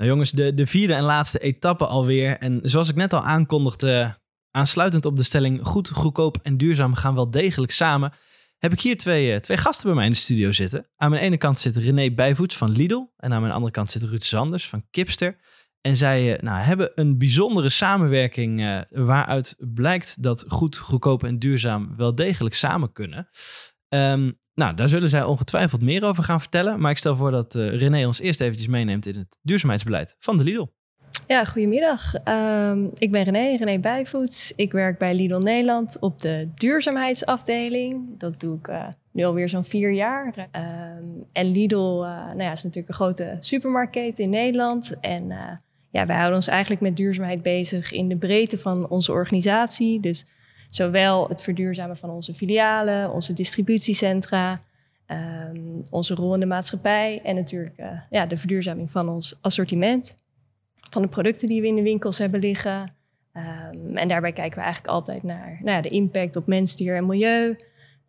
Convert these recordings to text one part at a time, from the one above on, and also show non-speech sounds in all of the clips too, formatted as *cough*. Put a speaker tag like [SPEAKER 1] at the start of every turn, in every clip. [SPEAKER 1] Nou jongens, de, de vierde en laatste etappe alweer. En zoals ik net al aankondigde, aansluitend op de stelling goed, goedkoop en duurzaam gaan wel degelijk samen, heb ik hier twee, eh, twee gasten bij mij in de studio zitten. Aan mijn ene kant zit René Bijvoets van Lidl en aan mijn andere kant zit Ruud Sanders van Kipster. En zij eh, nou, hebben een bijzondere samenwerking eh, waaruit blijkt dat goed, goedkoop en duurzaam wel degelijk samen kunnen. Um, nou, daar zullen zij ongetwijfeld meer over gaan vertellen. Maar ik stel voor dat uh, René ons eerst eventjes meeneemt in het duurzaamheidsbeleid van de Lidl.
[SPEAKER 2] Ja, goedemiddag. Ehm, ik ben René, René Bijvoets. Ik werk bij Lidl Nederland op de duurzaamheidsafdeling. Dat doe ik uh, nu alweer zo'n vier jaar. Ehm, en Lidl eh, nou ja, is natuurlijk een grote supermarkt in Nederland. En ja, wij houden ons eigenlijk met duurzaamheid bezig in de breedte van onze organisatie. Dus Zowel het verduurzamen van onze filialen, onze distributiecentra, ehm, onze rol in de maatschappij en natuurlijk eh, ja, de verduurzaming van ons assortiment, van de producten die we in de winkels hebben liggen. Ehm, en daarbij kijken we eigenlijk altijd naar nou ja, de impact op mens, dier en milieu.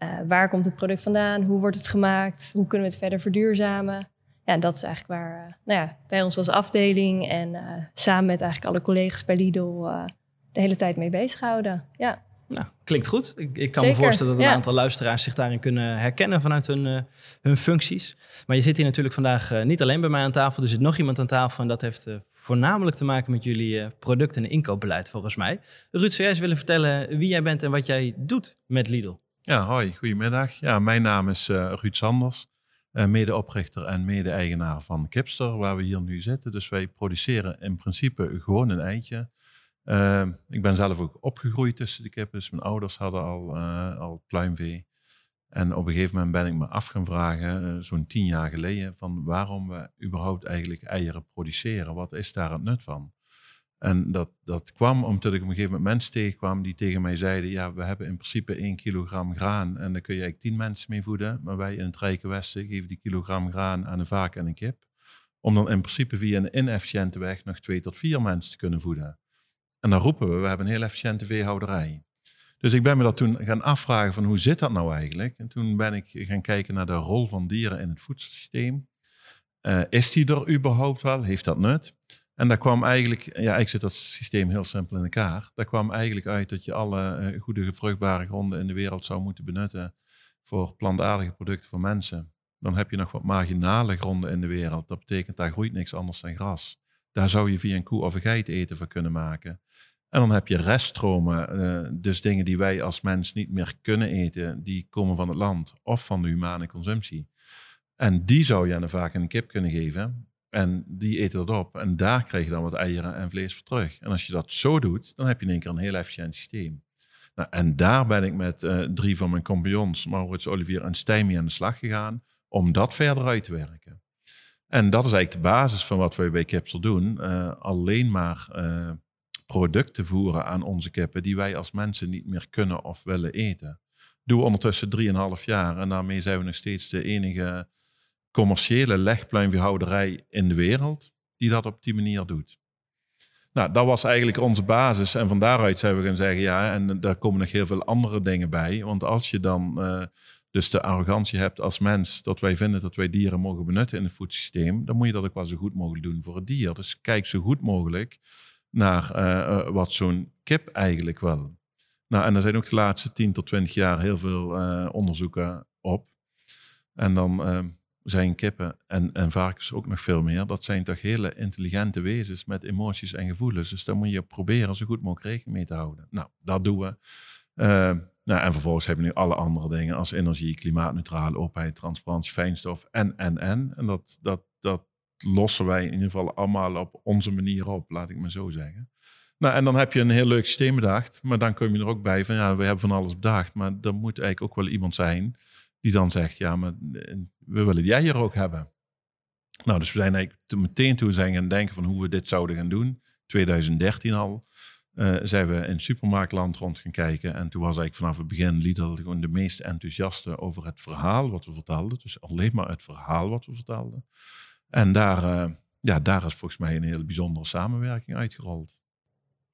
[SPEAKER 2] Uh, waar komt het product vandaan? Hoe wordt het gemaakt? Hoe kunnen we het verder verduurzamen? Ja, dat is eigenlijk waar uh, nou ja, bij ons als afdeling en samen met eigenlijk alle collega's bij Lidl de hele tijd mee bezighouden.
[SPEAKER 1] Ja. Nou, klinkt goed. Ik, ik kan me voorstellen dat een aantal luisteraars zich daarin kunnen herkennen vanuit hun, eh, hun functies. Maar je zit hier natuurlijk vandaag eh, niet alleen bij mij aan tafel. Er zit nog iemand aan tafel en dat heeft eh, voornamelijk te maken met jullie product- en inkoopbeleid volgens mij. Ruud, zou jij eens willen vertellen wie jij bent en wat jij doet met Lidl?
[SPEAKER 3] Ja, hoi. Goedemiddag. Ja, mijn naam is Ruud Sanders. medeoprichter en mede-eigenaar van Kipster, waar we hier nu zitten. Dus wij produceren in principe gewoon een eitje. Ehm, ik ben zelf ook opgegroeid tussen de kippen, dus mijn ouders hadden al, eh, al pluimvee. En op een gegeven moment ben ik me af gaan vragen, eh, zo'n tien jaar geleden, van waarom we überhaupt eigenlijk eieren produceren. Wat is daar het nut van? En dat, dat kwam omdat ik op een gegeven moment mensen tegenkwam die tegen mij zeiden, ja, we hebben in principe één kilogram graan en daar kun je eigenlijk tien mensen mee voeden. Maar wij in het Rijke Westen geven die kilogram graan aan een vaak en een kip. Om dan in principe via een inefficiënte weg nog twee tot vier mensen te kunnen voeden. En dan roepen we, we hebben een heel efficiënte veehouderij. Dus ik ben me dat toen gaan afvragen van hoe zit dat nou eigenlijk? En toen ben ik gaan kijken naar de rol van dieren in het voedselsysteem. Eh, is die er überhaupt wel? Heeft dat nut? En daar kwam eigenlijk, ja, ik zit dat systeem heel simpel in elkaar. Daar kwam eigenlijk uit dat je alle eh, goede vruchtbare gronden in de wereld zou moeten benutten voor plantaardige producten voor mensen. Dan heb je nog wat marginale gronden in de wereld. Dat betekent daar groeit niks anders dan gras. Daar zou je via een koe of een geit eten van kunnen maken. En dan heb je reststromen, eh, dus dingen die wij als mens niet meer kunnen eten, die komen van het land of van de humane consumptie. En die zou je dan vaak een kip kunnen geven. En die eten dat op. En daar krijg je dan wat eieren en vlees voor terug. En als je dat zo doet, dan heb je in één keer een heel efficiënt systeem. Nou, en daar ben ik met eh, drie van mijn compagnons, Maurits, Olivier en Stijmie, aan de slag gegaan om dat verder uit te werken. En dat is eigenlijk de basis van wat wij bij Capsule doen. Eh, alleen maar eh, producten voeren aan onze kippen die wij als mensen niet meer kunnen of willen eten. Doen we ondertussen 3,5 jaar en daarmee zijn we nog steeds de enige commerciële legpluimveehouderij in de wereld die dat op die manier doet. Nou, dat was eigenlijk onze basis. En van daaruit zijn we gaan zeggen, ja, en daar komen nog heel veel andere dingen bij. Want als je dan eh, dus de arrogantie hebt als mens dat wij vinden dat wij dieren mogen benutten in het voedselsysteem, dan moet je dat ook wel zo goed mogelijk doen voor het dier. Dus kijk zo goed mogelijk naar eh, eh, wat zo'n kip eigenlijk wel. Nou, en er zijn ook de laatste 10 tot 20 jaar heel veel eh, onderzoeken op. En dan zijn kippen en, en varkens ook nog veel meer. Dat zijn toch hele intelligente wezens met emoties en gevoelens. Dus daar moet je proberen zo goed mogelijk rekening mee te houden. Nou, dat doen we. Ehm, nou, en vervolgens hebben we nu alle andere dingen als energie, klimaatneutrale openheid, transparantie, fijnstof en, en, en. En dat, dat, dat lossen wij in ieder geval allemaal op onze manier op, laat ik maar zo zeggen. Nou, en dan heb je een heel leuk systeem bedacht, maar dan kom je er ook bij van ja, we hebben van alles bedacht, maar er moet eigenlijk ook wel iemand zijn die dan zegt ja, maar eh, we willen jij hier ook hebben. Nou, dus we zijn eigenlijk meteen toe zijn gaan denken van hoe we dit zouden gaan doen, 2013 al. Eh, zijn we in supermarktland rond gaan kijken. En toen was eigenlijk vanaf het begin Lidl gewoon de meest enthousiaste over het verhaal wat we vertelden. Dus alleen maar het verhaal wat we vertelden. En daar, eh, ja, daar is volgens mij een hele bijzondere samenwerking uitgerold.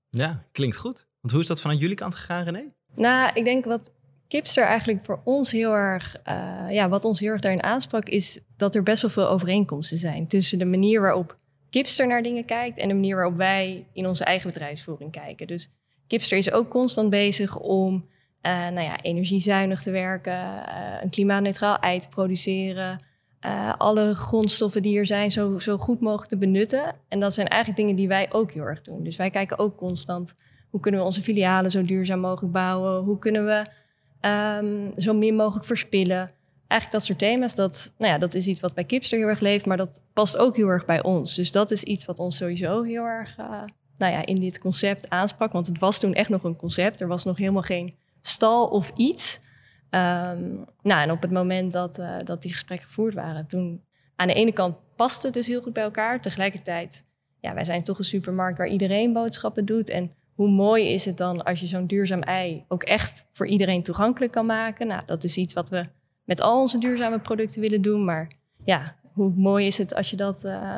[SPEAKER 1] Ja, klinkt goed. Want hoe is dat vanuit jullie kant gegaan, René?
[SPEAKER 2] Nou, ik denk wat Kipster eigenlijk voor ons heel erg, eh, ja, wat ons heel erg daarin aansprak, is dat er best wel veel overeenkomsten zijn tussen de manier waarop Kipster naar dingen kijkt en de manier waarop wij in onze eigen bedrijfsvoering kijken. Dus Kipster is ook constant bezig om eh, nou ja, energiezuinig te werken, eh, een klimaatneutraal ei te produceren, eh, alle grondstoffen die er zijn zo, zo goed mogelijk te benutten. En dat zijn eigenlijk dingen die wij ook heel erg doen. Dus wij kijken ook constant hoe kunnen we onze filialen zo duurzaam mogelijk bouwen, hoe kunnen we ehm, zo min mogelijk verspillen eigenlijk dat soort thema's, dat, nou ja, dat is iets wat bij Kipster heel erg leeft, maar dat past ook heel erg bij ons. Dus dat is iets wat ons sowieso heel erg eh, nou ja, in dit concept aansprak. Want het was toen echt nog een concept. Er was nog helemaal geen stal of iets. Ehm, nou, en op het moment dat, eh, dat die gesprekken gevoerd waren, toen aan de ene kant paste het dus heel goed bij elkaar. Tegelijkertijd, ja, wij zijn toch een supermarkt waar iedereen boodschappen doet. En hoe mooi is het dan als je zo'n duurzaam ei ook echt voor iedereen toegankelijk kan maken? Nou, dat is iets wat we met al onze duurzame producten willen doen. Maar ja, hoe mooi is het als je dat eh,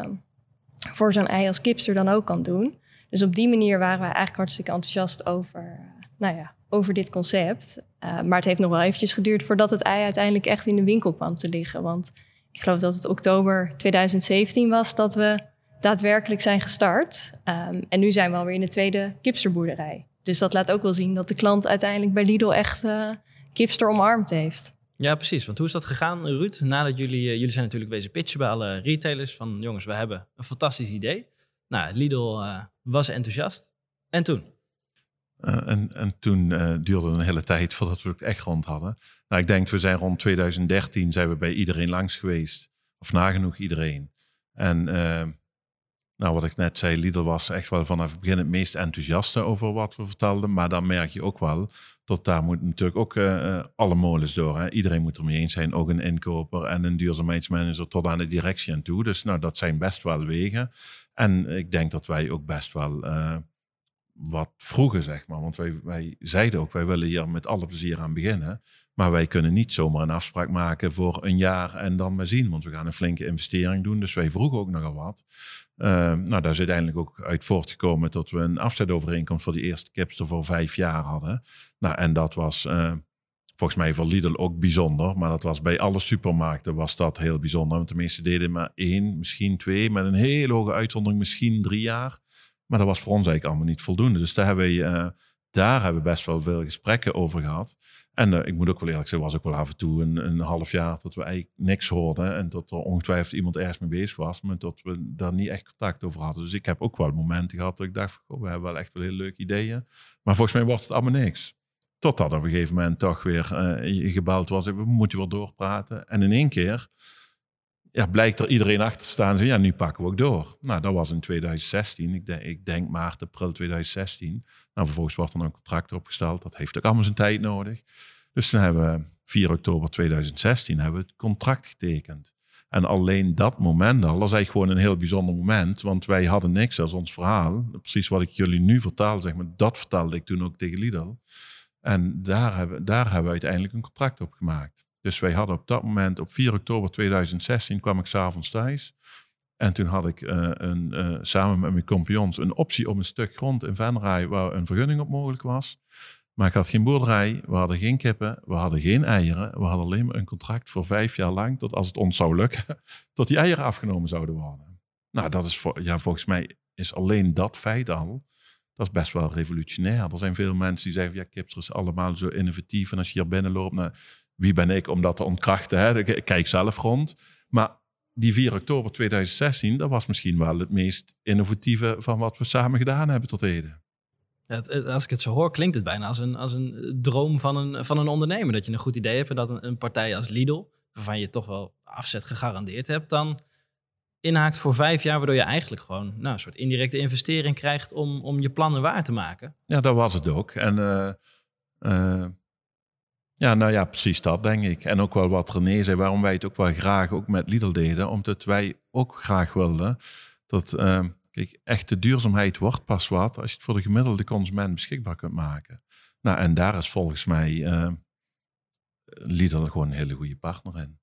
[SPEAKER 2] voor zo'n ei als kipster dan ook kan doen. Dus op die manier waren we eigenlijk hartstikke enthousiast over, eh, nou ja, over dit concept. Eh, maar het heeft nog wel eventjes geduurd voordat het ei uiteindelijk echt in de winkel kwam te liggen. Want ik geloof dat het oktober 2017 was dat we daadwerkelijk zijn gestart. Ehm, en nu zijn we alweer in de tweede kipsterboerderij. Dus dat laat ook wel zien dat de klant uiteindelijk bij Lidl echt kipster omarmd heeft.
[SPEAKER 1] Ja, precies. Want hoe is dat gegaan, Ruud? Nadat jullie, eh, jullie zijn natuurlijk wezen pitchen bij alle retailers van jongens, we hebben een fantastisch idee. Nou, Lidl eh, was enthousiast. En toen?
[SPEAKER 3] Eh, en, en, toen duurde duurde een hele tijd voordat we het echt rond hadden. Nou, ik denk, we zijn rond 2013 zijn we bij iedereen langs geweest. Of nagenoeg iedereen. En ehm, nou, wat ik net zei, Lidl was echt wel vanaf het begin het meest enthousiaste over wat we vertelden. Maar dan merk je ook wel dat daar moet natuurlijk ook eh, eh, alle molens door. Hè? Iedereen moet er mee eens zijn, ook een inkoper en een duurzaamheidsmanager tot aan de directie en toe. Dus nou, dat zijn best wel wegen. En ik denk dat wij ook best wel eh, wat vroegen, zeg maar. Want wij, wij zeiden ook, wij willen hier met alle plezier aan beginnen. Maar wij kunnen niet zomaar een afspraak maken voor een jaar en dan maar zien. Want we gaan een flinke investering doen. Dus wij vroegen ook nogal wat. Ehm, nou, daar is uiteindelijk ook uit voortgekomen dat we een afzetovereenkomst voor die eerste kipster voor vijf jaar hadden. Nou, en dat was ehm, volgens mij voor Lidl ook bijzonder. Maar dat was bij alle supermarkten was dat heel bijzonder. Want de meeste deden maar één, misschien twee, met een hele hoge uitzondering misschien drie jaar. Maar dat was voor ons eigenlijk allemaal niet voldoende. Dus daar hebben eh, daar hebben we best wel veel gesprekken over gehad. En eh, ik moet ook wel eerlijk zijn, was ook wel af en toe een, een half jaar dat we eigenlijk niks hoorden. En dat er ongetwijfeld iemand ergens mee bezig was, maar dat we daar niet echt contact over hadden. Dus ik heb ook wel momenten gehad dat ik dacht, we hebben wel echt wel heel leuke ideeën. Maar volgens mij wordt het allemaal niks. Totdat op een gegeven moment toch weer uh, gebeld was, we moeten wel doorpraten. En in één keer ja, blijkt er iedereen achter te staan. Ja, nu pakken we ook door. Nou, dat was in 2016. Ik denk, ik denk maart, april 2016. Nou, vervolgens wordt dan een contract opgesteld. Dat heeft ook allemaal zijn tijd nodig. Dus toen hebben we 4 oktober 2016 hebben we het contract getekend. En alleen dat moment al, dat is eigenlijk gewoon een heel bijzonder moment. Want wij hadden niks als ons verhaal. Precies wat ik jullie nu vertaal, zeg maar, dat vertelde ik toen ook tegen Lidl. En daar hebben, daar hebben we uiteindelijk een contract op gemaakt. Dus wij hadden op dat moment, op 4 oktober 2016, kwam ik s'avonds thuis. En toen had ik eh, een, eh, samen met mijn compagnons een optie op een stuk grond in Venraai waar een vergunning op mogelijk was. Maar ik had geen boerderij, we hadden geen kippen, we hadden geen eieren. We hadden alleen maar een contract voor vijf jaar lang, tot als het ons zou lukken, *laughs* tot die eieren afgenomen zouden worden. Nou, dat is voor, ja, volgens mij is alleen dat feit al, dat is best wel revolutionair. Er zijn veel mensen die zeggen, ja, kips is allemaal zo innovatief. En als je hier binnen loopt, nou, wie ben ik om dat te ontkrachten? Hè? Ik kijk zelf rond. Maar die 4 oktober 2016, dat was misschien wel het meest innovatieve van wat we samen gedaan hebben tot heden.
[SPEAKER 1] als ik het zo hoor, klinkt het bijna als een, als een droom van een, van een ondernemer. Dat je een goed idee hebt en dat een, partij als Lidl, waarvan je toch wel afzet gegarandeerd hebt, dan inhaakt voor vijf jaar, waardoor je eigenlijk gewoon nou, een soort indirecte investering krijgt om, om je plannen waar te maken.
[SPEAKER 3] Ja, dat was het ook. En eh, eh, ja, nou ja, precies dat denk ik. En ook wel wat René zei, waarom wij het ook wel graag ook met Lidl deden. Omdat wij ook graag wilden dat, uh, kijk, echte duurzaamheid wordt pas wat als je het voor de gemiddelde consument beschikbaar kunt maken. Nou, en daar is volgens mij uh, Lidl gewoon een hele goede partner in.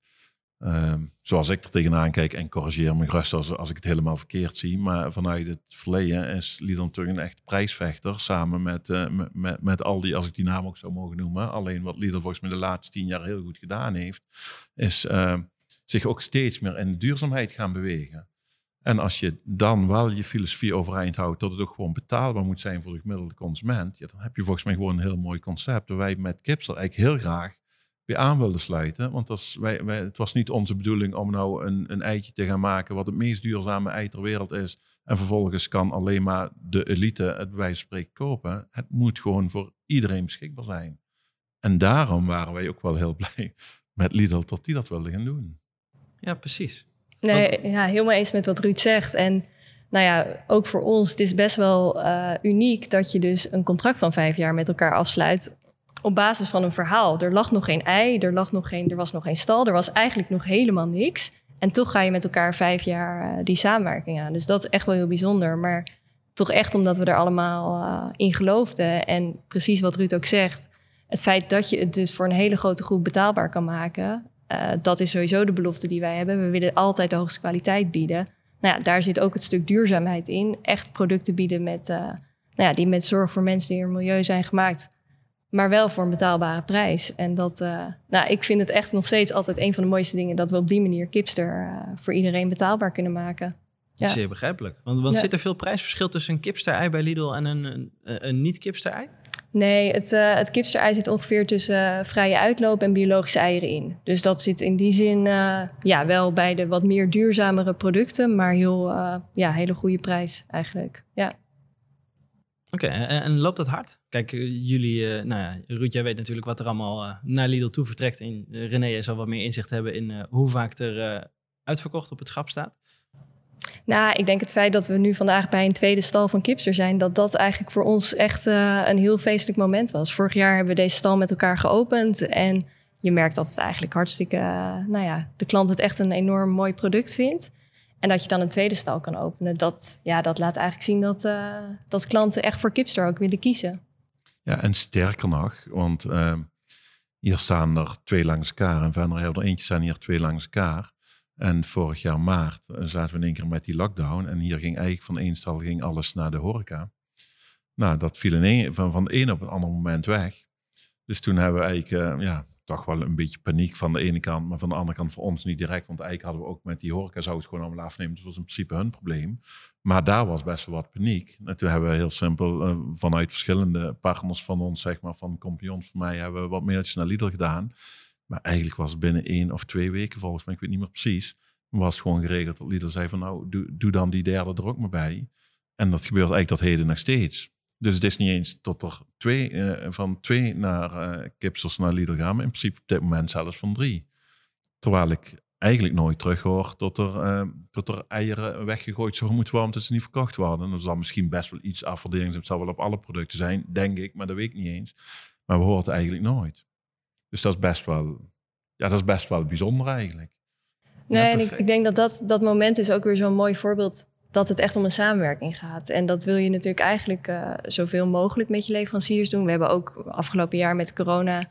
[SPEAKER 3] Ehm, zoals ik er tegenaan kijk en corrigeer me rustig als, als ik het helemaal verkeerd zie. Maar vanuit het verleden is natuurlijk een echt prijsvechter. Samen met, eh, met, met, al die, als ik die naam ook zou mogen noemen. Alleen wat Lidl volgens mij de laatste tien jaar heel goed gedaan heeft. Is ehm, zich ook steeds meer in de duurzaamheid gaan bewegen. En als je dan wel je filosofie overeind houdt dat het ook gewoon betaalbaar moet zijn voor de gemiddelde consument, ja, dan heb je volgens mij gewoon een heel mooi concept. Waar wij met Kipster eigenlijk heel graag weer aan wilde sluiten. Want dat wij, wij, het was niet onze bedoeling om nou een, een eitje te gaan maken wat het meest duurzame ei ter wereld is. En vervolgens kan alleen maar de elite het bij wijze kopen. Het moet gewoon voor iedereen beschikbaar zijn. En daarom waren wij ook wel heel *laughs* blij met Lidl dat die dat wilde gaan doen.
[SPEAKER 1] Ja, precies.
[SPEAKER 2] Nee, ja, helemaal eens met wat Ruud zegt. En nou ja, ook voor ons, het is best wel eh, uniek dat je dus een contract van vijf jaar met elkaar afsluit op basis van een verhaal. Er lag nog geen ei, er, lag nog geen, er was nog geen stal, er was eigenlijk nog helemaal niks. En toch ga je met elkaar vijf jaar eh, die samenwerking aan. Dus dat is echt wel heel bijzonder. Maar toch echt omdat we er allemaal eh, in geloofden. En precies wat Ruud ook zegt, het feit dat je het dus voor een hele grote groep betaalbaar kan maken, eh, dat is sowieso de belofte die wij hebben. We willen altijd de hoogste kwaliteit bieden. Nou ja, daar zit ook het stuk duurzaamheid in. Echt producten bieden met, nou ja, die met zorg voor mensen die in het milieu zijn gemaakt maar wel voor een betaalbare prijs. En dat, eh, nou, ik vind het echt nog steeds altijd een van de mooiste dingen dat we op die manier Kipster eh, voor iedereen betaalbaar kunnen maken. Ja.
[SPEAKER 1] Zeer begrijpelijk. Want, want zit er veel prijsverschil tussen een kipster-ei bij Lidl en een, een, een niet-kipster-ei?
[SPEAKER 2] Nee, het, uh, het kipster-ei zit ongeveer tussen vrije uitloop en biologische eieren in. Dus dat zit in die zin ja, wel bij de wat meer duurzamere producten, maar heel, ja, hele goede prijs eigenlijk. Ja.
[SPEAKER 1] Oké, en, en, loopt dat hard? Kijk, eh, jullie, uh, nou ja, Ruud, jij weet natuurlijk wat er allemaal eh, naar Lidl toe vertrekt. En uh, René zal wat meer inzicht hebben in hoe vaak er uitverkocht op het schap staat.
[SPEAKER 2] Nou, ik denk het feit dat we nu vandaag bij een tweede stal van Kipster zijn, dat dat eigenlijk voor ons echt een heel feestelijk moment was. Vorig jaar hebben we deze stal met elkaar geopend en je merkt dat het eigenlijk hartstikke, nou ja, de klant het echt een enorm mooi product vindt. En dat je dan een tweede stal kan openen, dat, ja, dat laat eigenlijk zien dat, eh, dat klanten echt voor Kipster ook willen kiezen.
[SPEAKER 3] Ja, en sterker nog, want ehm, hier staan er twee langs elkaar. En verder hebben er eentje staan hier twee langs elkaar. En vorig jaar maart eh, zaten we in één keer met die lockdown. En hier ging eigenlijk van één stal ging alles naar de horeca. Nou, dat viel een, van, van één een op een ander moment weg. Dus toen hebben we eigenlijk, eh, ja, toch wel een beetje paniek van de ene kant, maar van de andere kant voor ons niet direct. Want eigenlijk hadden we ook met die horeca zou het gewoon allemaal afnemen. Dus dat was in principe hun probleem. Maar daar was best wel wat paniek. En toen hebben we heel simpel eh, vanuit verschillende partners van ons, zeg maar, van compagnons van mij, hebben we wat mailtjes naar Lidl gedaan. Maar eigenlijk was het binnen één of twee weken, volgens mij, ik weet niet meer precies, was het gewoon geregeld dat Lidl zei van nou, doe, doe dan die derde er ook maar bij. En dat gebeurt eigenlijk tot heden nog steeds. Dus het is niet eens tot er twee, eh, van twee naar uh, kipsels naar Lidl gaan, maar in principe op dit moment zelfs van drie. Terwijl ik eigenlijk nooit terughoor dat er, eh, dat er eieren weggegooid zouden moeten worden omdat ze niet verkocht worden. Er zal misschien best wel iets afverdering zijn, het zal wel op alle producten zijn, denk ik, maar dat weet ik niet eens. Maar we horen het eigenlijk nooit. Dus dat is best wel, ja, dat is best wel bijzonder eigenlijk.
[SPEAKER 2] Nee, en ik, ik, denk dat, dat dat moment is ook weer zo'n mooi voorbeeld dat het echt om een samenwerking gaat. En dat wil je natuurlijk eigenlijk eh, zoveel mogelijk met je leveranciers doen. We hebben ook afgelopen jaar met corona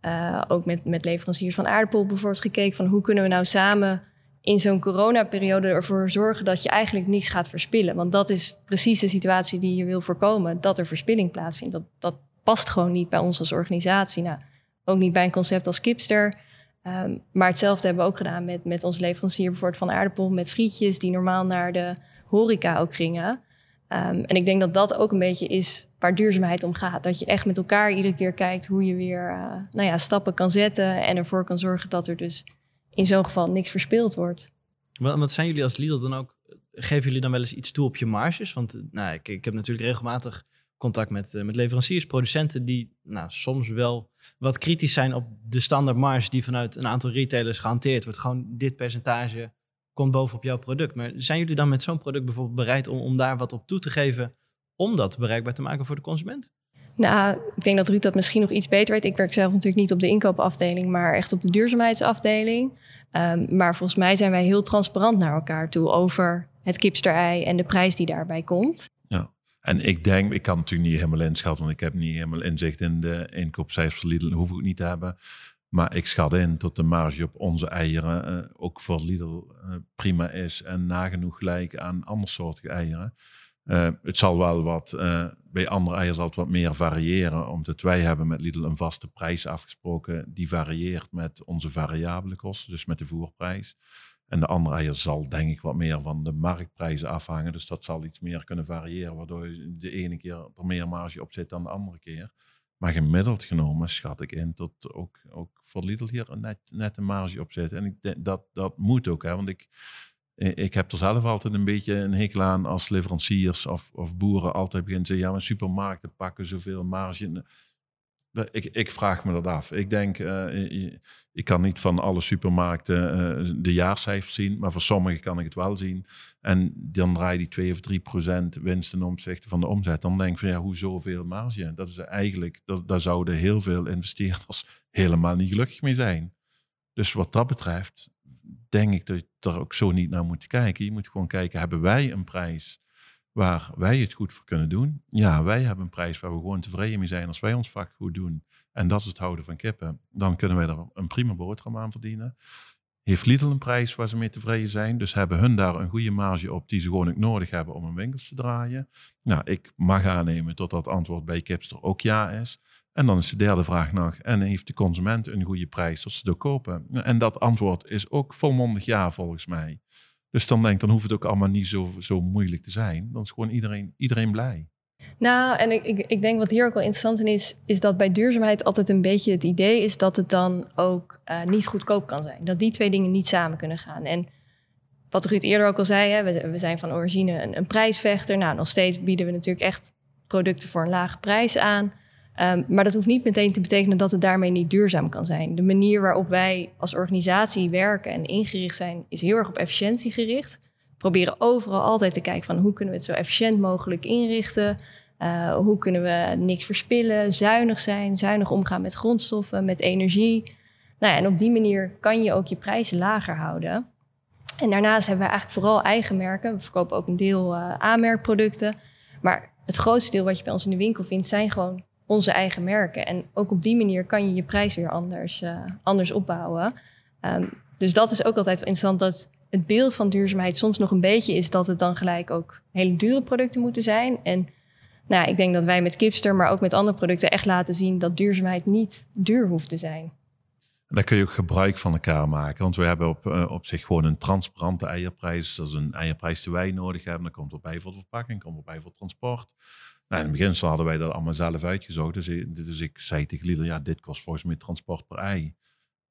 [SPEAKER 2] eh, ook met, met leveranciers van aardappel bijvoorbeeld gekeken van hoe kunnen we nou samen in zo'n coronaperiode ervoor zorgen dat je eigenlijk niets gaat verspillen. Want dat is precies de situatie die je wil voorkomen, dat er verspilling plaatsvindt. Dat, dat past gewoon niet bij ons als organisatie. Nou, ook niet bij een concept als Kipster. Ehm, maar hetzelfde hebben we ook gedaan met, met onze leverancier bijvoorbeeld van aardappel, met frietjes die normaal naar de horeca ook gingen. Ehm, en ik denk dat dat ook een beetje is waar duurzaamheid om gaat. Dat je echt met elkaar iedere keer kijkt hoe je weer eh, nou ja, stappen kan zetten en ervoor kan zorgen dat er dus in zo'n geval niks verspild wordt.
[SPEAKER 1] Wat zijn jullie als Lidl dan ook? Geven jullie dan wel eens iets toe op je marges? Want eh, nou, ik, ik heb natuurlijk regelmatig contact met, uh, met leveranciers, producenten die nou, soms wel wat kritisch zijn op de standaard marge die vanuit een aantal retailers gehanteerd wordt. Gewoon dit percentage komt bovenop jouw product. Maar zijn jullie dan met zo'n product bijvoorbeeld bereid om, om daar wat op toe te geven om dat bereikbaar te maken voor de consument?
[SPEAKER 2] Nou, ik denk dat Ruud dat misschien nog iets beter weet. Ik werk zelf natuurlijk niet op de inkoopafdeling, maar echt op de duurzaamheidsafdeling. Ehm, maar volgens mij zijn wij heel transparant naar elkaar toe over het kipsterei en de prijs die daarbij komt.
[SPEAKER 3] Ja, en ik denk, ik kan natuurlijk niet helemaal inschatten, want ik heb niet helemaal inzicht in de inkoopcijfers van Lidl, hoef ik niet te hebben. Maar ik schat in dat de marge op onze eieren eh, ook voor Lidl eh, prima is en nagenoeg gelijk aan andersoortige eieren. Eh, het zal wel wat, bij andere eieren zal het wat meer variëren, omdat wij hebben met Lidl een vaste prijs afgesproken die varieert met onze variabele kosten, dus met de voerprijs. En de andere eier zal denk ik wat meer van de marktprijzen afhangen, dus dat zal iets meer kunnen variëren, waardoor de ene keer er meer marge op zit dan de andere keer. Maar gemiddeld genomen schat ik in tot ook, ook voor Lidl hier net, net een marge op zit. En ik denk dat dat moet ook, hè, want ik, ik heb er zelf altijd een beetje een hekel aan als leveranciers of, of boeren altijd beginnen te zeggen, ja, maar supermarkten pakken zoveel marge. Nou, ik, ik, vraag me dat af. Ik denk, uh, ik kan niet van alle supermarkten eh, de jaarcijfers zien, maar voor sommigen kan ik het wel zien. En dan draai je die 2 of 3 procent winst ten opzichte van de omzet. Dan denk je, van ja, hoe zoveel marge? Dat is eigenlijk, dat, daar zouden heel veel investeerders *laughs* helemaal niet gelukkig mee zijn. Dus wat dat betreft, denk ik dat je er ook zo niet naar moet kijken. Je moet gewoon kijken, hebben wij een prijs waar wij het goed voor kunnen doen. Ja, wij hebben een prijs waar we gewoon tevreden mee zijn als wij ons vak goed doen. En dat is het houden van kippen. Dan kunnen wij er een prima boterham aan verdienen. Heeft Lidl een prijs waar ze mee tevreden zijn? Dus hebben hun daar een goede marge op die ze gewoon ook nodig hebben om hun winkels te draaien? Nou, ik mag aannemen dat dat antwoord bij Kipster ook ja is. En dan is de derde vraag nog, en heeft de consument een goede prijs dat ze doorkopen? En dat antwoord is ook volmondig ja volgens mij. Dus dan denk dan hoeft het ook allemaal niet zo, zo moeilijk te zijn. Dan is gewoon iedereen, iedereen blij.
[SPEAKER 2] Nou, en ik, ik, denk wat hier ook wel interessant in is, is dat bij duurzaamheid altijd een beetje het idee is dat het dan ook eh, niet goedkoop kan zijn. Dat die twee dingen niet samen kunnen gaan. En wat Ruud eerder ook al zei, hè, we, we, zijn van origine een, een prijsvechter. Nou, nog steeds bieden we natuurlijk echt producten voor een lage prijs aan. Ehm, maar dat hoeft niet meteen te betekenen dat het daarmee niet duurzaam kan zijn. De manier waarop wij als organisatie werken en ingericht zijn, is heel erg op efficiëntie gericht. We proberen overal altijd te kijken van hoe kunnen we het zo efficiënt mogelijk inrichten. Eh, hoe kunnen we niks verspillen, zuinig zijn, zuinig omgaan met grondstoffen, met energie. Nou ja, en op die manier kan je ook je prijzen lager houden. En daarnaast hebben we eigenlijk vooral eigen merken. We verkopen ook een deel uh, aanmerkproducten. Maar het grootste deel wat je bij ons in de winkel vindt, zijn gewoon onze eigen merken. En ook op die manier kan je je prijs weer anders, eh, anders opbouwen. Ehm, dus dat is ook altijd wel interessant dat het beeld van duurzaamheid soms nog een beetje is dat het dan gelijk ook hele dure producten moeten zijn. En nou, ik denk dat wij met Kipster, maar ook met andere producten echt laten zien dat duurzaamheid niet duur hoeft te zijn.
[SPEAKER 3] En daar kun je ook gebruik van elkaar maken. Want we hebben op, eh, op zich gewoon een transparante eierprijs. Dat is een eierprijs die wij nodig hebben. Dan komt bij voor de verpakking, komt bij voor transport. Nou, in het begin hadden wij dat allemaal zelf uitgezocht. Dus, ik, dus ik zei tegen Lieder, ja, dit kost volgens mij transport per ei.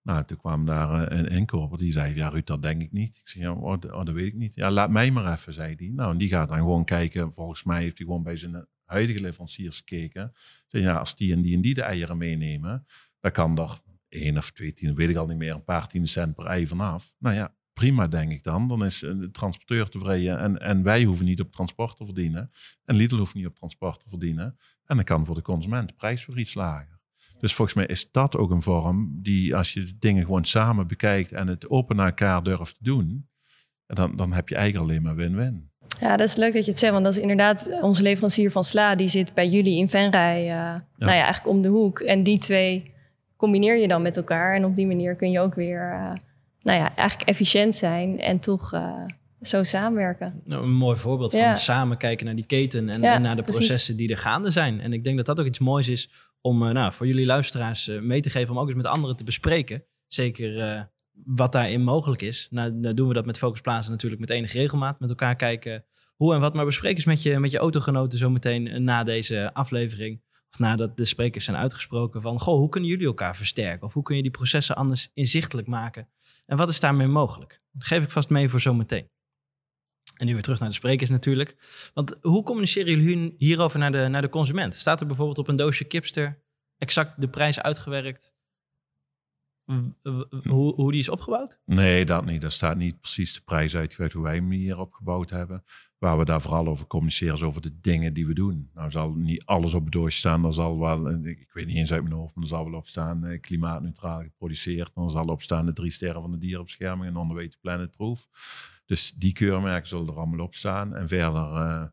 [SPEAKER 3] Nou, toen kwam daar eh, een inkoper die zei, ja Ruud, dat denk ik niet. Ik zei, ja, oh, dat, oh, dat weet ik niet. Ja, laat mij maar even, zei hij. Nou, en die gaat dan gewoon kijken. Volgens mij heeft hij gewoon bij zijn huidige leveranciers gekeken. Zei, ja, als die en die en die de eieren meenemen, dan kan er één of twee tien, weet ik al niet meer, een paar tien cent per ei vanaf. Nou ja, prima, denk ik dan. Dan is eh, de transporteur tevreden en, en wij hoeven niet op transport te verdienen. En Lidl hoeft niet op transport te verdienen. En dan kan voor de consument de prijs voor iets lager. Dus volgens mij is dat ook een vorm die, als je dingen gewoon samen bekijkt en het open naar elkaar durft te doen, dan, dan heb je eigenlijk alleen maar win-win.
[SPEAKER 2] Ja, dat is leuk dat je het zegt, want dat is inderdaad onze leverancier van Sla, die zit bij jullie in Venray, uh, nou ja, eigenlijk om de hoek. En die twee combineer je dan met elkaar en op die manier kun je ook weer eh, nou ja, eigenlijk efficiënt zijn en toch eh, zo samenwerken.
[SPEAKER 1] Nou, een mooi voorbeeld van samen kijken naar die keten en, naar de processen die er gaande zijn. En ik denk dat dat ook iets moois is om eh, nou, voor jullie luisteraars eh, mee te geven, om ook eens met anderen te bespreken. Zeker wat daarin mogelijk is. Nou, dan nou doen we dat met Focus Plaatsen natuurlijk met enige regelmaat. Met elkaar kijken hoe en wat. Maar bespreek eens met je, met je autogenoten zometeen na deze aflevering of nadat de sprekers zijn uitgesproken van, goh, hoe kunnen jullie elkaar versterken? Of hoe kun je die processen anders inzichtelijk maken? En wat is daarmee mogelijk? Dat geef ik vast mee voor zometeen. En nu weer terug naar de sprekers natuurlijk. Want hoe communiceren jullie hierover naar de, naar de consument? Staat er bijvoorbeeld op een doosje kipster exact de prijs uitgewerkt? hoe, hoe die is opgebouwd?
[SPEAKER 3] Nee, dat niet. Daar staat niet precies de prijs uitgewerkt hoe wij hem hier opgebouwd hebben. Waar we daar vooral over communiceren is over de dingen die we doen. Nou zal niet alles op het staan. Er zal wel, eh, ik weet niet eens uit mijn hoofd, maar dan zal wel opstaan: eh, klimaatneutraal geproduceerd. Dan zal opstaan de drie sterren van de dierenbescherming en onderweg de Planet Proof. Dus die keurmerken zullen er allemaal op staan. En verder... Eh,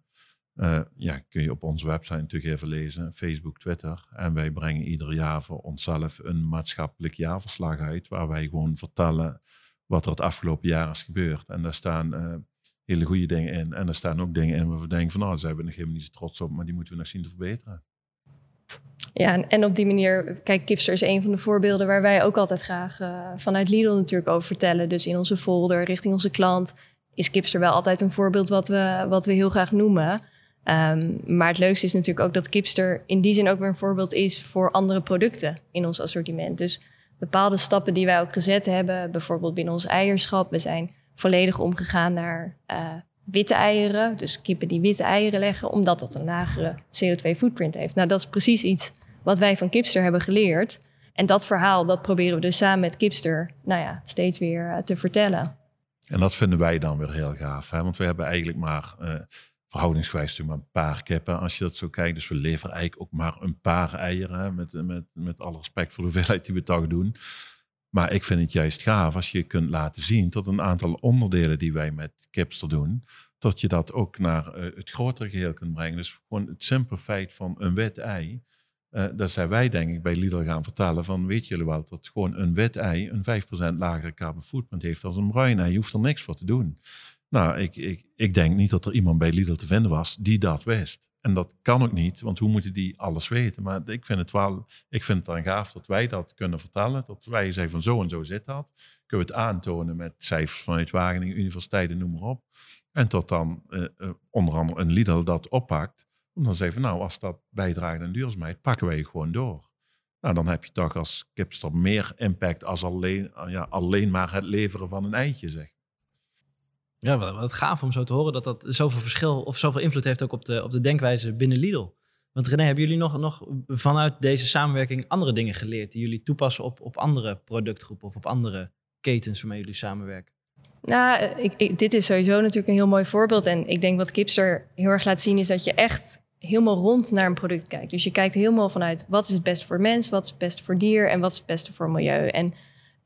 [SPEAKER 3] eh, ja, kun je op onze website natuurlijk even lezen, Facebook, Twitter. En wij brengen ieder jaar voor onszelf een maatschappelijk jaarverslag uit, waar wij gewoon vertellen wat er het afgelopen jaar is gebeurd. En daar staan eh, hele goede dingen in. En daar staan ook dingen in waar we denken van, nou, daar zijn we nog helemaal niet zo trots op, maar die moeten we nog zien te verbeteren.
[SPEAKER 2] Ja, en, en op die manier, kijk, Kipster is een van de voorbeelden waar wij ook altijd graag eh, vanuit Lidl natuurlijk over vertellen. Dus in onze folder, richting onze klant, is Kipster wel altijd een voorbeeld wat we, wat we heel graag noemen. Ehm, maar het leukste is natuurlijk ook dat Kipster in die zin ook weer een voorbeeld is voor andere producten in ons assortiment. Dus bepaalde stappen die wij ook gezet hebben, bijvoorbeeld binnen ons eierschap. We zijn volledig omgegaan naar eh, witte eieren, dus kippen die witte eieren leggen, omdat dat een lagere CO2-footprint heeft. Nou, dat is precies iets wat wij van Kipster hebben geleerd. En dat verhaal, dat proberen we dus samen met Kipster nou ja, steeds weer eh, te vertellen.
[SPEAKER 3] En dat vinden wij dan weer heel gaaf, hè? want we hebben eigenlijk maar... Eh, verhoudingsgewijs maar een paar kippen. Als je dat zo kijkt, dus we leveren eigenlijk ook maar een paar eieren. Hè, met, met, met alle respect voor de hoeveelheid die we toch doen. Maar ik vind het juist gaaf als je kunt laten zien dat een aantal onderdelen die wij met Kipster doen, dat je dat ook naar eh, het grotere geheel kunt brengen. Dus gewoon het simpele feit van een wit ei, uh, eh, dat zijn wij denk ik bij Lidl gaan vertellen van, weet jullie wel, dat gewoon een wit ei een 5% lagere carbon footprint heeft als een bruin ei. Je hoeft er niks voor te doen. Nou, ik, ik, ik denk niet dat er iemand bij Lidl te vinden was die dat wist. En dat kan ook niet, want hoe moeten die alles weten? Maar ik vind het wel, ik vind het dan gaaf dat wij dat kunnen vertellen. Dat wij zeggen van zo en zo zit dat. Kunnen we het aantonen met cijfers vanuit Wageningen, universiteiten, noem maar op. En tot dan eh, eh, onder andere een Lidl dat oppakt. Om dan te zeggen nou, als dat bijdraagt aan duurzaamheid, pakken wij je gewoon door. Nou, dan heb je toch als kipster meer impact als alleen, ja, alleen maar het leveren van een eitje, zeg
[SPEAKER 1] ja, wat, gaaf om zo te horen dat dat zoveel verschil of zoveel invloed heeft ook op de, op de denkwijze binnen Lidl. Want René, hebben jullie nog, nog vanuit deze samenwerking andere dingen geleerd die jullie toepassen op, op andere productgroepen of op andere ketens waarmee jullie samenwerken?
[SPEAKER 2] Nou, ik, dit is sowieso natuurlijk een heel mooi voorbeeld. En ik denk wat Kipster heel erg laat zien is dat je echt helemaal rond naar een product kijkt. Dus je kijkt helemaal vanuit wat is het best voor mens, wat is het best voor dier en wat is het beste voor milieu. En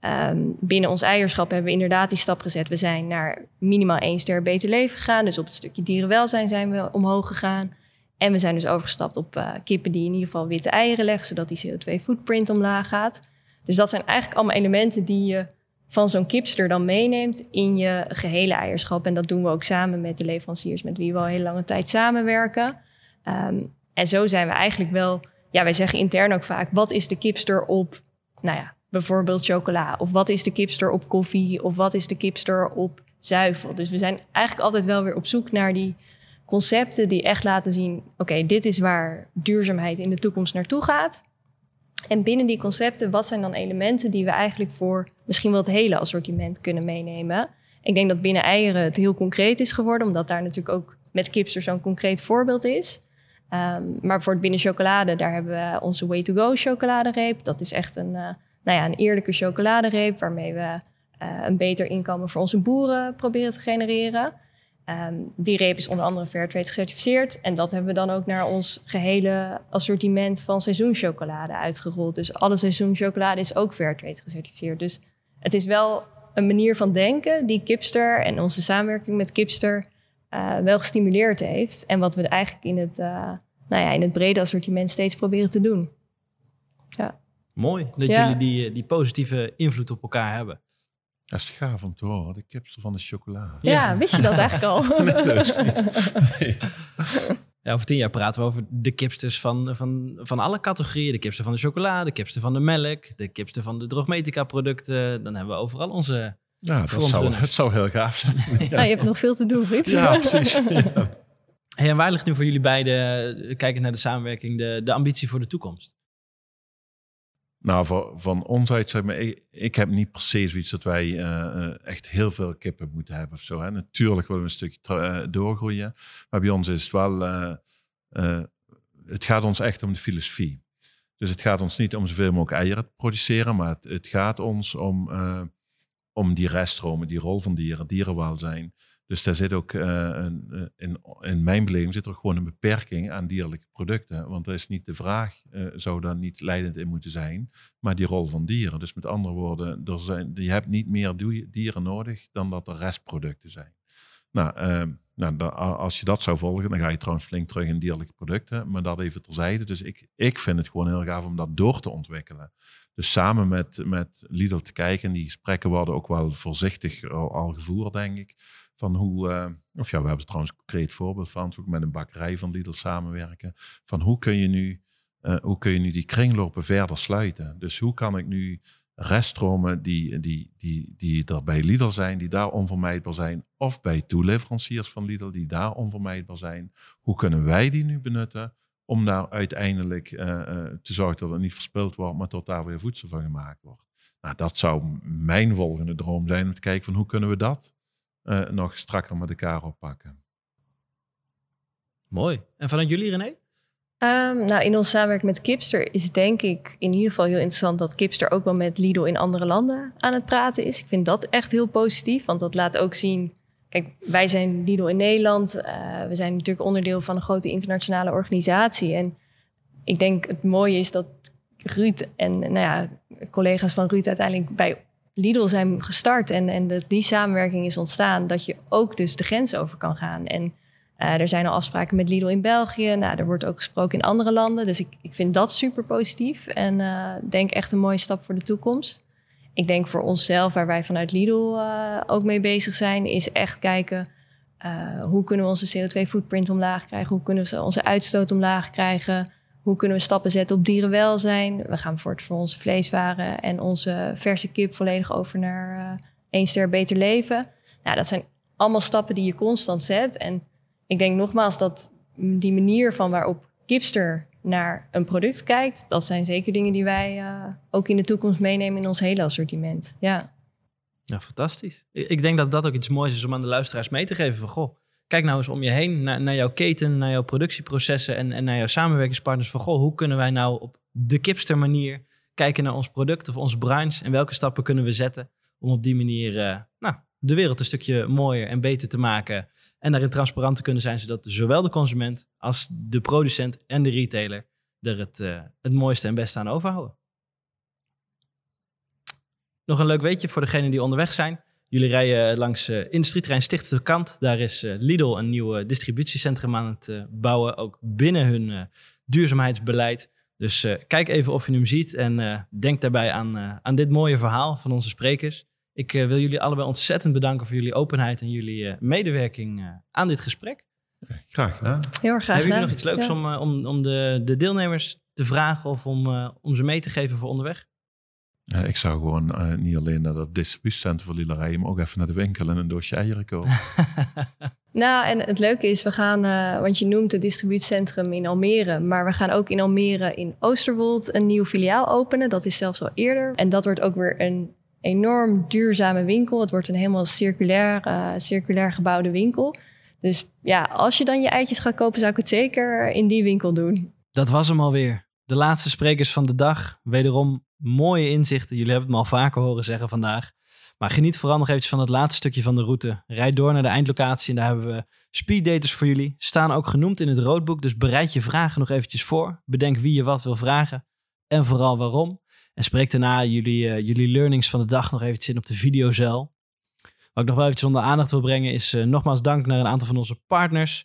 [SPEAKER 2] Ehm, binnen ons eierschap hebben we inderdaad die stap gezet. We zijn naar minimaal één ster beter leven gegaan. Dus op het stukje dierenwelzijn zijn we omhoog gegaan. En we zijn dus overgestapt op eh, kippen die in ieder geval witte eieren leggen, zodat die CO2-footprint omlaag gaat. Dus dat zijn eigenlijk allemaal elementen die je van zo'n kipster dan meeneemt in je gehele eierschap. En dat doen we ook samen met de leveranciers met wie we al heel lange tijd samenwerken. Ehm, en zo zijn we eigenlijk wel, ja, wij zeggen intern ook vaak, wat is de kipster op, nou ja, bijvoorbeeld chocola? Of wat is de kipster op koffie? Of wat is de kipster op zuivel? Dus we zijn eigenlijk altijd wel weer op zoek naar die concepten die echt laten zien: oké, dit is waar duurzaamheid in de toekomst naartoe gaat. En binnen die concepten, wat zijn dan elementen die we eigenlijk voor misschien wel het hele assortiment kunnen meenemen? Ik denk dat binnen eieren het heel concreet is geworden, omdat daar natuurlijk ook met kipster zo'n concreet voorbeeld is. Ehm, maar voor het binnen chocolade, daar hebben we onze Way to Go chocoladereep. Dat is echt een eh, nou ja, een eerlijke chocoladereep waarmee we eh, een beter inkomen voor onze boeren proberen te genereren. Ehm, die reep is onder andere Fairtrade gecertificeerd. En dat hebben we dan ook naar ons gehele assortiment van seizoenschocolade uitgerold. Dus alle seizoenschocolade is ook Fairtrade gecertificeerd. Dus het is wel een manier van denken die Kipster en onze samenwerking met Kipster eh, wel gestimuleerd heeft. En wat we eigenlijk in het, eh, nou ja, in het brede assortiment steeds proberen te doen.
[SPEAKER 1] Ja. Mooi dat jullie die, die positieve invloed op elkaar hebben.
[SPEAKER 3] Dat is gaaf om te horen. Ik van de chocola.
[SPEAKER 2] Ja, wist je dat eigenlijk al?
[SPEAKER 1] *laughs* nee, Ja, over tien jaar praten we over de kipsters van, van, van alle categorieën. De kipster van de chocolade, de kipster van de melk, de kipster van de drogmetica producten. Dan hebben we overal onze Ja, dat
[SPEAKER 3] zou, het zou heel gaaf zijn.
[SPEAKER 2] *laughs* ja. je hebt nog veel te doen, Ruud.
[SPEAKER 1] Ja,
[SPEAKER 2] precies. *laughs*
[SPEAKER 1] Ja. en waar ligt nu voor jullie beiden, eh, kijkend naar de samenwerking, de, de ambitie voor de toekomst?
[SPEAKER 3] Nou, van ons uit zeg maar, ik, heb niet precies zoiets dat wij eh, eh, echt heel veel kippen moeten hebben of zo. Hè. Natuurlijk willen we een stukje eh, doorgroeien, maar bij ons is het wel, het gaat ons echt om de filosofie. Dus het gaat ons niet om zoveel mogelijk eieren te produceren, maar het, gaat ons om, om die reststromen, die rol van dieren, dierenwelzijn. Dus daar zit ook, eh, een, eh, in, in mijn beleving zit er gewoon een beperking aan dierlijke producten. Want er is niet de vraag, eh, zou daar niet leidend in moeten zijn, maar die rol van dieren. Dus met andere woorden, er zijn, je hebt niet meer dieren nodig dan dat er restproducten zijn. Nou, ehm, nou, als je dat zou volgen, dan ga je trouwens flink terug in dierlijke producten. Maar dat even terzijde. Dus ik, ik vind het gewoon heel gaaf om dat door te ontwikkelen. Dus samen met, met Lidl te kijken, die gesprekken worden ook wel voorzichtig al gevoerd, denk ik. Van hoe, uh, of ja, we hebben er trouwens een concreet voorbeeld van, ook met een bakkerij van Lidl samenwerken. Van hoe kun je nu, eh, hoe kun je nu die kringlopen verder sluiten? Dus hoe kan ik nu reststromen die, die, die, die er bij Lidl zijn, die daar onvermijdbaar zijn, of bij toeleveranciers van Lidl die daar onvermijdbaar zijn, hoe kunnen wij die nu benutten? om daar nou uiteindelijk eh, te zorgen dat het niet verspild wordt, maar tot daar weer voedsel van gemaakt wordt. Nou, dat zou mijn volgende droom zijn, om te kijken van hoe kunnen we dat eh, nog strakker met elkaar oppakken.
[SPEAKER 1] Mooi. En vanuit jullie, René? Ehm,
[SPEAKER 2] nou, in ons samenwerk met Kipster is het denk ik in ieder geval heel interessant dat Kipster ook wel met Lidl in andere landen aan het praten is. Ik vind dat echt heel positief, want dat laat ook zien. Kijk, wij zijn Lidl in Nederland. Uh, we zijn natuurlijk onderdeel van een grote internationale organisatie. En ik denk het mooie is dat Ruud en nou ja, collega's van Ruud uiteindelijk bij Lidl zijn gestart en, en dat die samenwerking is ontstaan, dat je ook dus de grens over kan gaan. En eh, er zijn al afspraken met Lidl in België. Nou, er wordt ook gesproken in andere landen. Dus ik, ik vind dat super positief en eh, denk echt een mooie stap voor de toekomst. Ik denk voor onszelf, waar wij vanuit Lidl eh, ook mee bezig zijn, is echt kijken hoe kunnen we onze CO2-footprint omlaag krijgen, hoe kunnen we onze uitstoot omlaag krijgen. Hoe kunnen we stappen zetten op dierenwelzijn? We gaan voort voor onze vleeswaren en onze verse kip volledig over naar uh, één ster beter leven. Nou, dat zijn allemaal stappen die je constant zet. En ik denk nogmaals dat die manier van waarop Kipster naar een product kijkt, dat zijn zeker dingen die wij eh, ook in de toekomst meenemen in ons hele assortiment. Ja.
[SPEAKER 1] Ja, fantastisch. Ik denk dat dat ook iets moois is om aan de luisteraars mee te geven. Van, goh, Kijk nou eens om je heen naar, naar jouw keten, naar jouw productieprocessen en, en naar jouw samenwerkingspartners. Van goh, hoe kunnen wij nou op de kipster manier kijken naar ons product of onze branche en welke stappen kunnen we zetten om op die manier eh, nou, de wereld een stukje mooier en beter te maken. En daarin transparant te kunnen zijn, zodat zowel de consument als de producent en de retailer er het, eh, het mooiste en beste aan overhouden. Nog een leuk weetje voor degenen die onderweg zijn. Jullie rijden eh, langs uh, eh, industrietrein Stichtse Kant. Daar is eh, Lidl een nieuw distributiecentrum aan het bouwen, ook binnen hun duurzaamheidsbeleid. Dus kijk even of je hem ziet en denk daarbij aan, aan dit mooie verhaal van onze sprekers. Ik wil jullie allebei ontzettend bedanken voor jullie openheid en jullie medewerking aan dit gesprek.
[SPEAKER 3] Graag gedaan.
[SPEAKER 2] Heel erg graag
[SPEAKER 1] Hebben jullie nog iets leuks om, om, om de, de deelnemers te vragen of om, om ze mee te geven voor onderweg?
[SPEAKER 3] Eh, ik zou gewoon eh, niet alleen naar dat distributiecentrum voor Lila maar ook even naar de winkel en een doosje eieren kopen.
[SPEAKER 2] *laughs* nou, en het leuke is, we gaan, eh, want je noemt het distributiecentrum in Almere, maar we gaan ook in Almere in Oosterwold een nieuw filiaal openen. Dat is zelfs al eerder. En dat wordt ook weer een enorm duurzame winkel. Het wordt een helemaal circulair, circulair gebouwde winkel. Dus ja, als je dan je eitjes gaat kopen, zou ik het zeker in die winkel doen.
[SPEAKER 1] Dat was hem alweer. De laatste sprekers van de dag. Wederom mooie inzichten. Jullie hebben het me al vaker horen zeggen vandaag. Maar geniet vooral nog eventjes van het laatste stukje van de route. Rijd door naar de eindlocatie en daar hebben we speeddaters voor jullie. Staan ook genoemd in het roadbook, dus bereid je vragen nog eventjes voor. Bedenk wie je wat wil vragen en vooral waarom. En spreek daarna jullie, eh, jullie learnings van de dag nog eventjes in op de videozel. Wat ik nog wel eventjes onder aandacht wil brengen is eh, nogmaals dank naar een aantal van onze partners.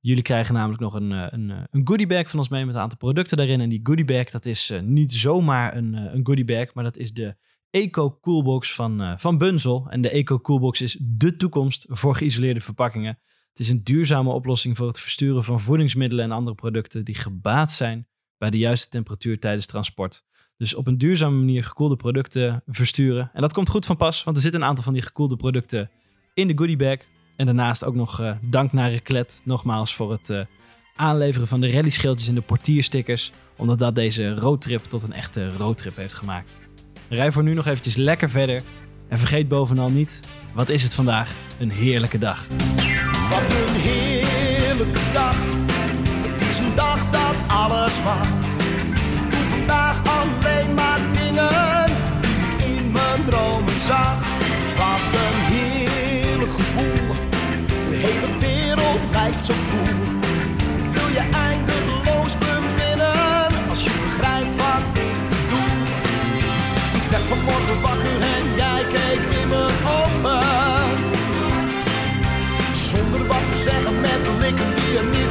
[SPEAKER 1] Jullie krijgen namelijk nog een, eh, een, eh, een goodie bag van ons mee met een aantal producten daarin. En die goodie bag, dat is eh, niet zomaar een, een goodie bag, maar dat is de Eco Coolbox van, van Bunzel. En de Eco Coolbox is de toekomst voor geïsoleerde verpakkingen. Het is een duurzame oplossing voor het versturen van voedingsmiddelen en andere producten die gebaat zijn bij de juiste temperatuur tijdens transport. Dus op een duurzame manier gekoelde producten versturen. En dat komt goed van pas, want er zitten een aantal van die gekoelde producten in de goodie bag. En daarnaast ook nog eh, dank naar Reclet nogmaals voor het eh, aanleveren van de rallyschildjes en de portierstickers. Omdat dat deze roadtrip tot een echte roadtrip heeft gemaakt. Rij voor nu nog eventjes lekker verder. En vergeet bovenal niet, wat is het vandaag? Een heerlijke dag.
[SPEAKER 4] Wat een heerlijke dag. Het is een dag dat alles mag. Ik vandaag alleen maar dingen die ik in mijn dromen zag. Wat een heerlijk gevoel zo Ik wil je eindeloos beminnen als je begrijpt wat ik doe. Ik werd vanmorgen wakker en jij keek in mijn ogen. Zonder wat te zeggen met de likken die niet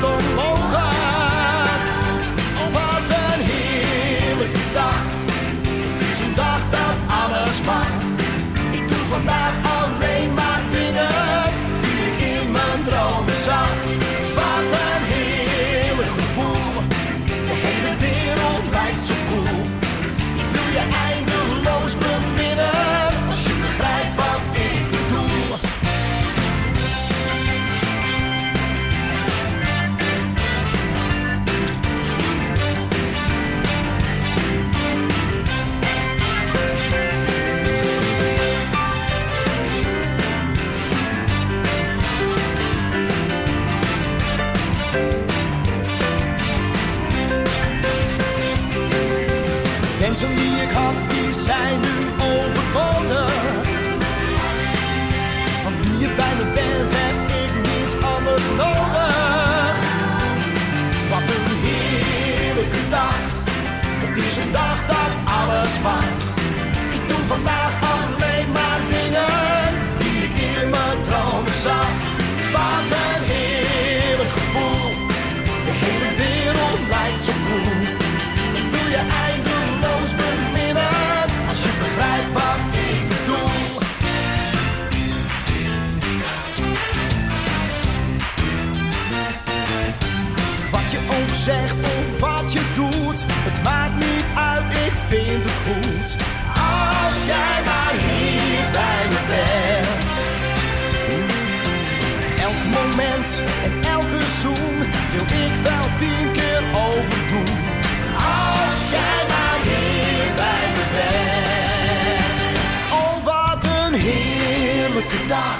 [SPEAKER 4] heerlijke dag.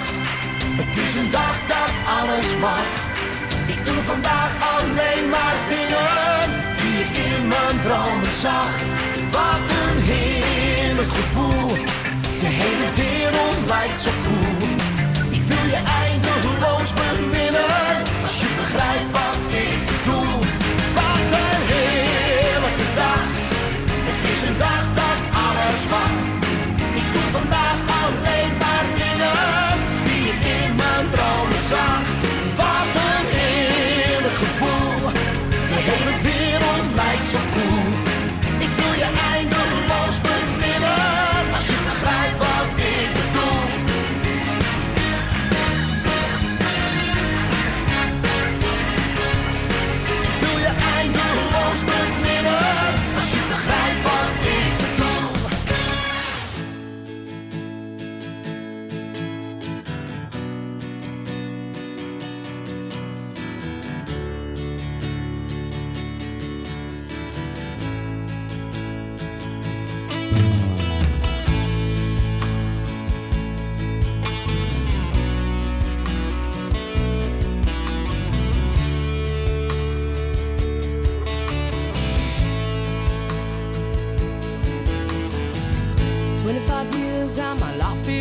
[SPEAKER 4] Het is een dag dat alles mag. Ik doe vandaag alleen maar dingen die ik in mijn dromen zag. Wat een heerlijk gevoel. De hele wereld lijkt zo cool. Ik wil je eindeloos beminnen als je begrijpt wat ik bedoel. Wat een heerlijke dag. Het is een dag dat alles mag. song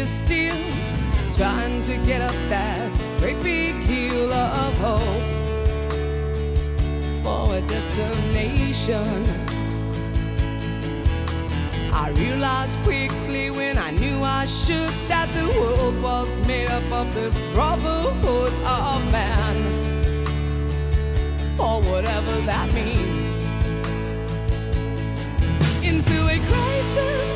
[SPEAKER 4] is still trying to get up that great big hill of hope for a destination. I realized quickly when I knew I should that the world was made up of this brotherhood of man, for whatever that means. Into a crisis.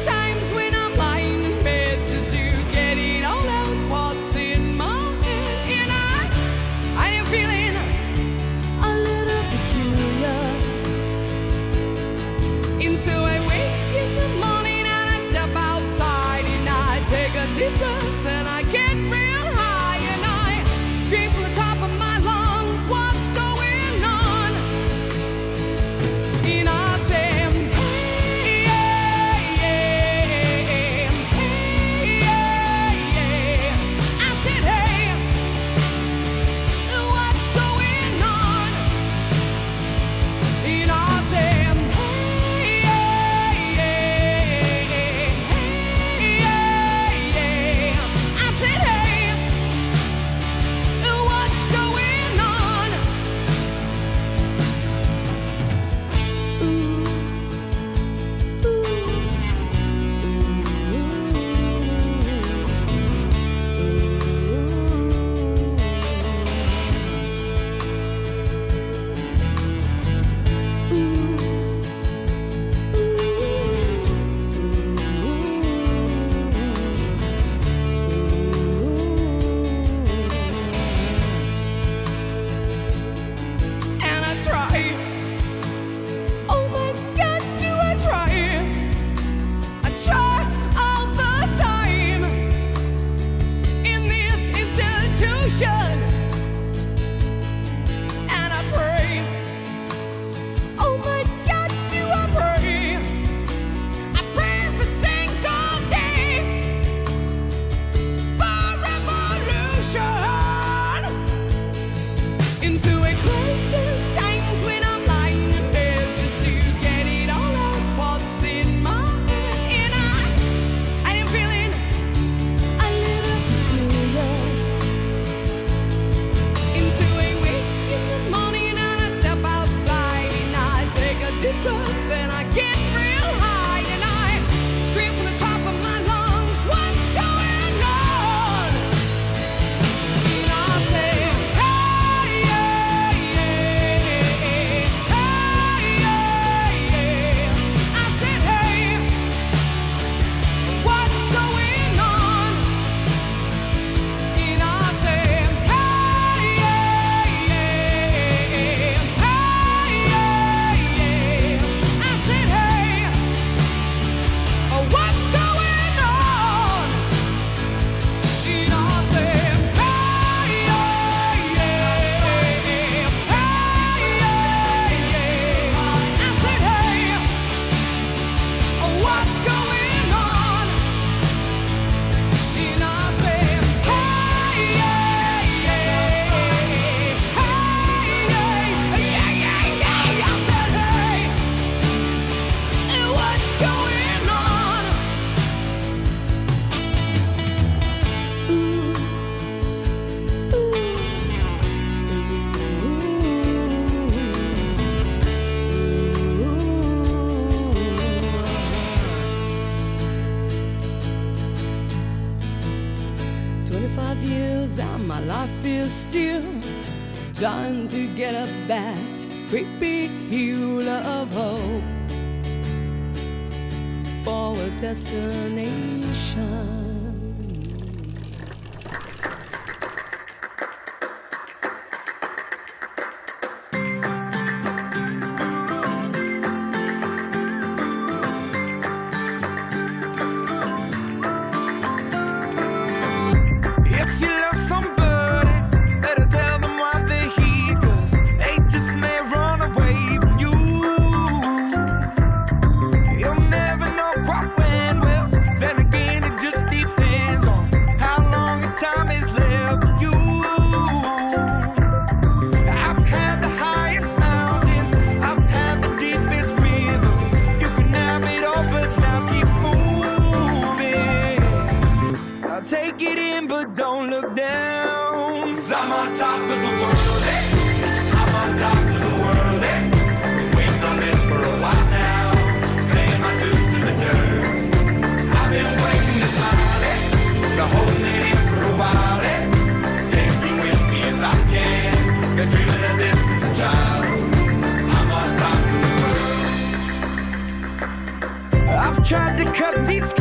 [SPEAKER 4] tried to cut these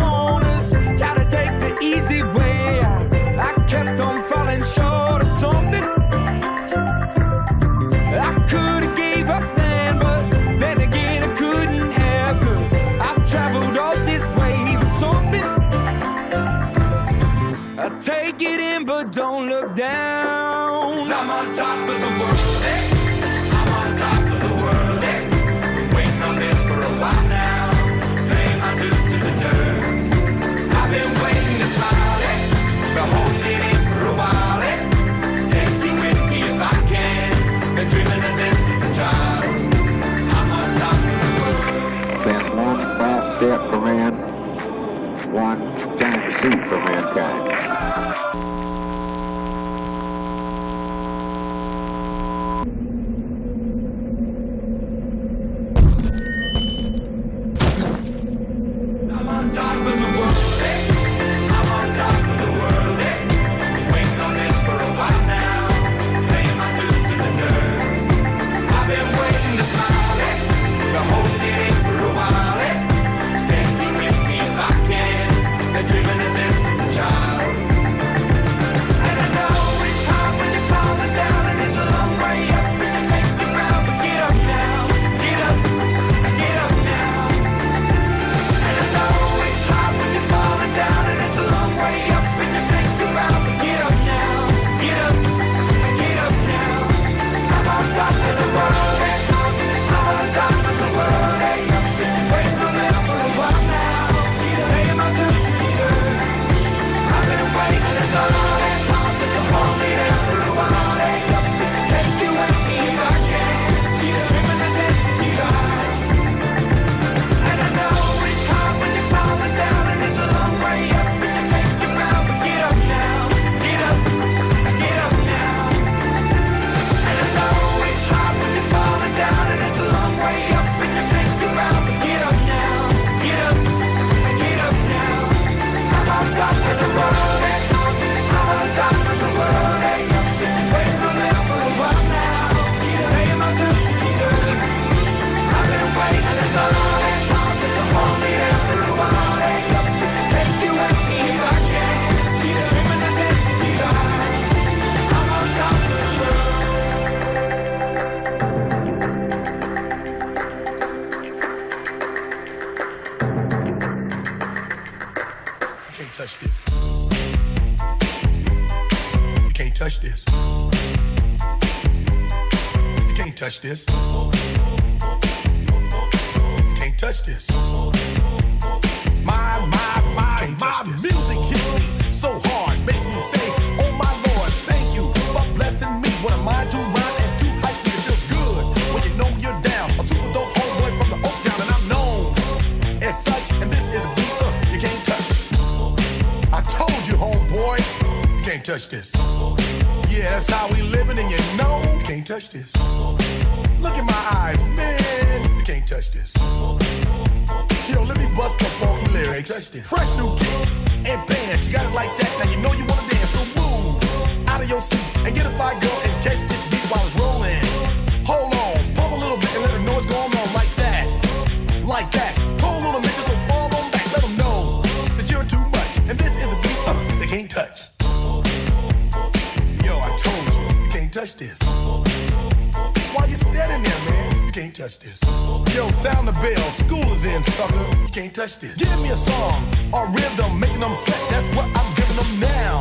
[SPEAKER 5] touch this. Give me a song, a rhythm, making them sweat. That's what I'm giving them now.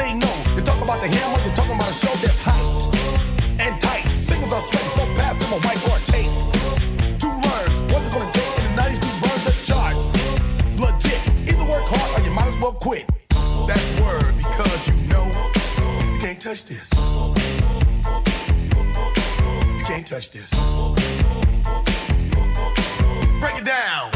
[SPEAKER 5] They know you're talking about the hammer, you're talking about a show that's hot and tight. Singles are sweating so fast, I'm a whiteboard tape. To learn what's it gonna take in the 90s to burn the charts. Legit, either work hard or you might as well quit. That's word because you know you can't touch this. You can't touch this. Break it down.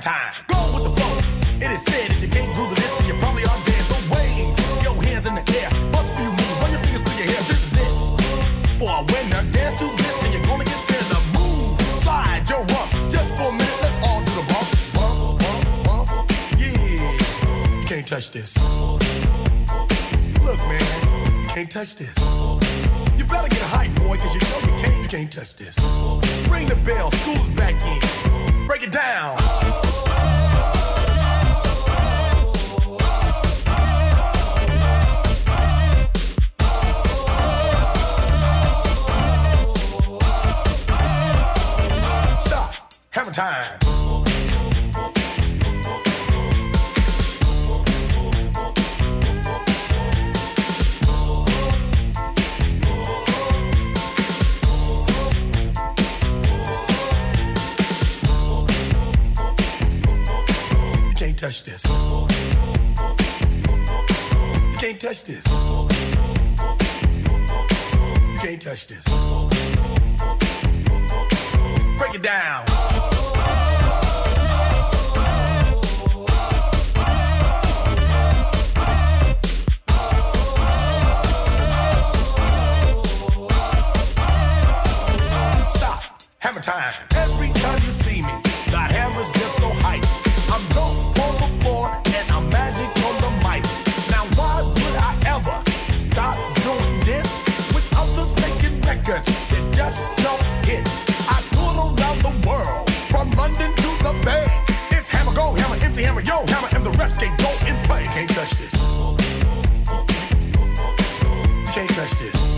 [SPEAKER 5] time. Go with the flow. It is said if you can't prove the list, then you probably are dead. So wave your hands in the air. Bust a few moves, run your fingers through your hair. This is it. For a winner, dance to this, and you're gonna get there. The move, slide your rump. Just for a minute, let's all do the bump. Bump, bump, Yeah. can't touch this. Look, man, can't touch this. You better get hype, boy, cause you know you can't, you can't touch this. Ring the bell, school's back in. Break it down. You can't touch this. You can't touch this. You can't touch this. Break it down. hammer time. Every time you see me, the hammer's just so hype. I'm dope on the floor and I'm magic on the mic. Now why would I ever stop doing this? With others making records that just don't hit. I tour around the world, from London to the Bay. It's hammer, go hammer, empty hammer, yo hammer, and the rest can't go in play. Can't touch this. Can't touch this.